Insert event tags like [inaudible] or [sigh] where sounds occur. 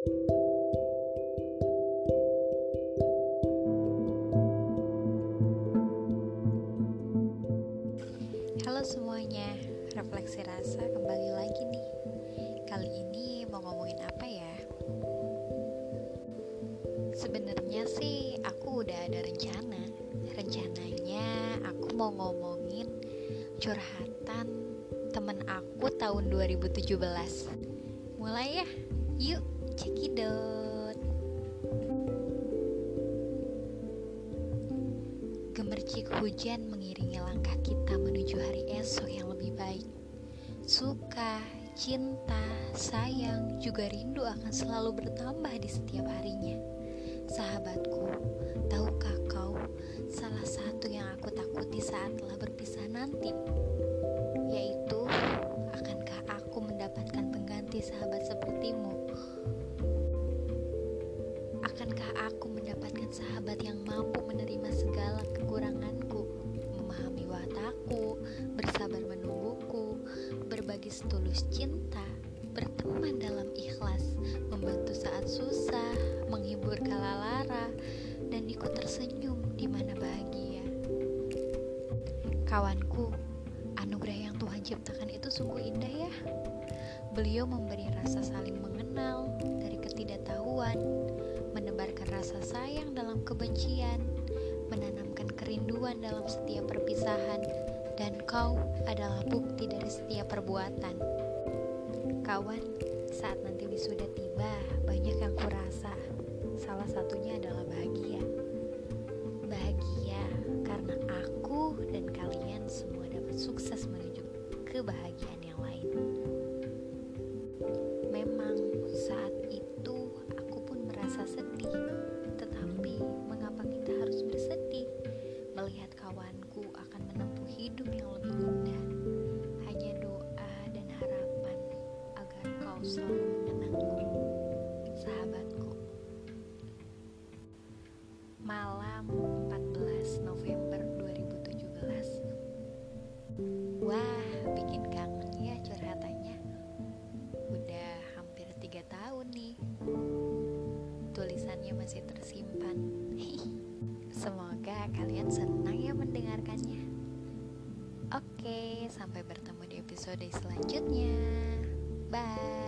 Halo semuanya, refleksi rasa kembali lagi nih. Kali ini mau ngomongin apa ya? Sebenarnya sih aku udah ada rencana. Rencananya aku mau ngomongin curhatan temen aku tahun 2017. Mulai ya, yuk cekidot. Gemercik hujan mengiringi langkah kita menuju hari esok yang lebih baik. Suka, cinta, sayang, juga rindu akan selalu bertambah di setiap harinya. Sahabatku, berbagi setulus cinta, berteman dalam ikhlas, membantu saat susah, menghibur kala lara, dan ikut tersenyum di mana bahagia. Kawanku, anugerah yang Tuhan ciptakan itu sungguh indah ya. Beliau memberi rasa saling mengenal dari ketidaktahuan, menebarkan rasa sayang dalam kebencian, menanamkan kerinduan dalam setiap perpisahan, kau adalah bukti dari setiap perbuatan. Kawan, saat nanti wisuda tiba, banyak yang kurasa. Salah satunya adalah bahagia. Bahagia karena aku dan kalian semua dapat sukses menuju kebahagiaan selalu mengenangku, sahabatku. Malam 14 November 2017 Wah, bikin kangen ya curhatannya. Udah hampir tiga tahun nih. Tulisannya masih tersimpan. [laughs] Semoga kalian senang ya mendengarkannya. Oke, sampai bertemu di episode selanjutnya. Bye,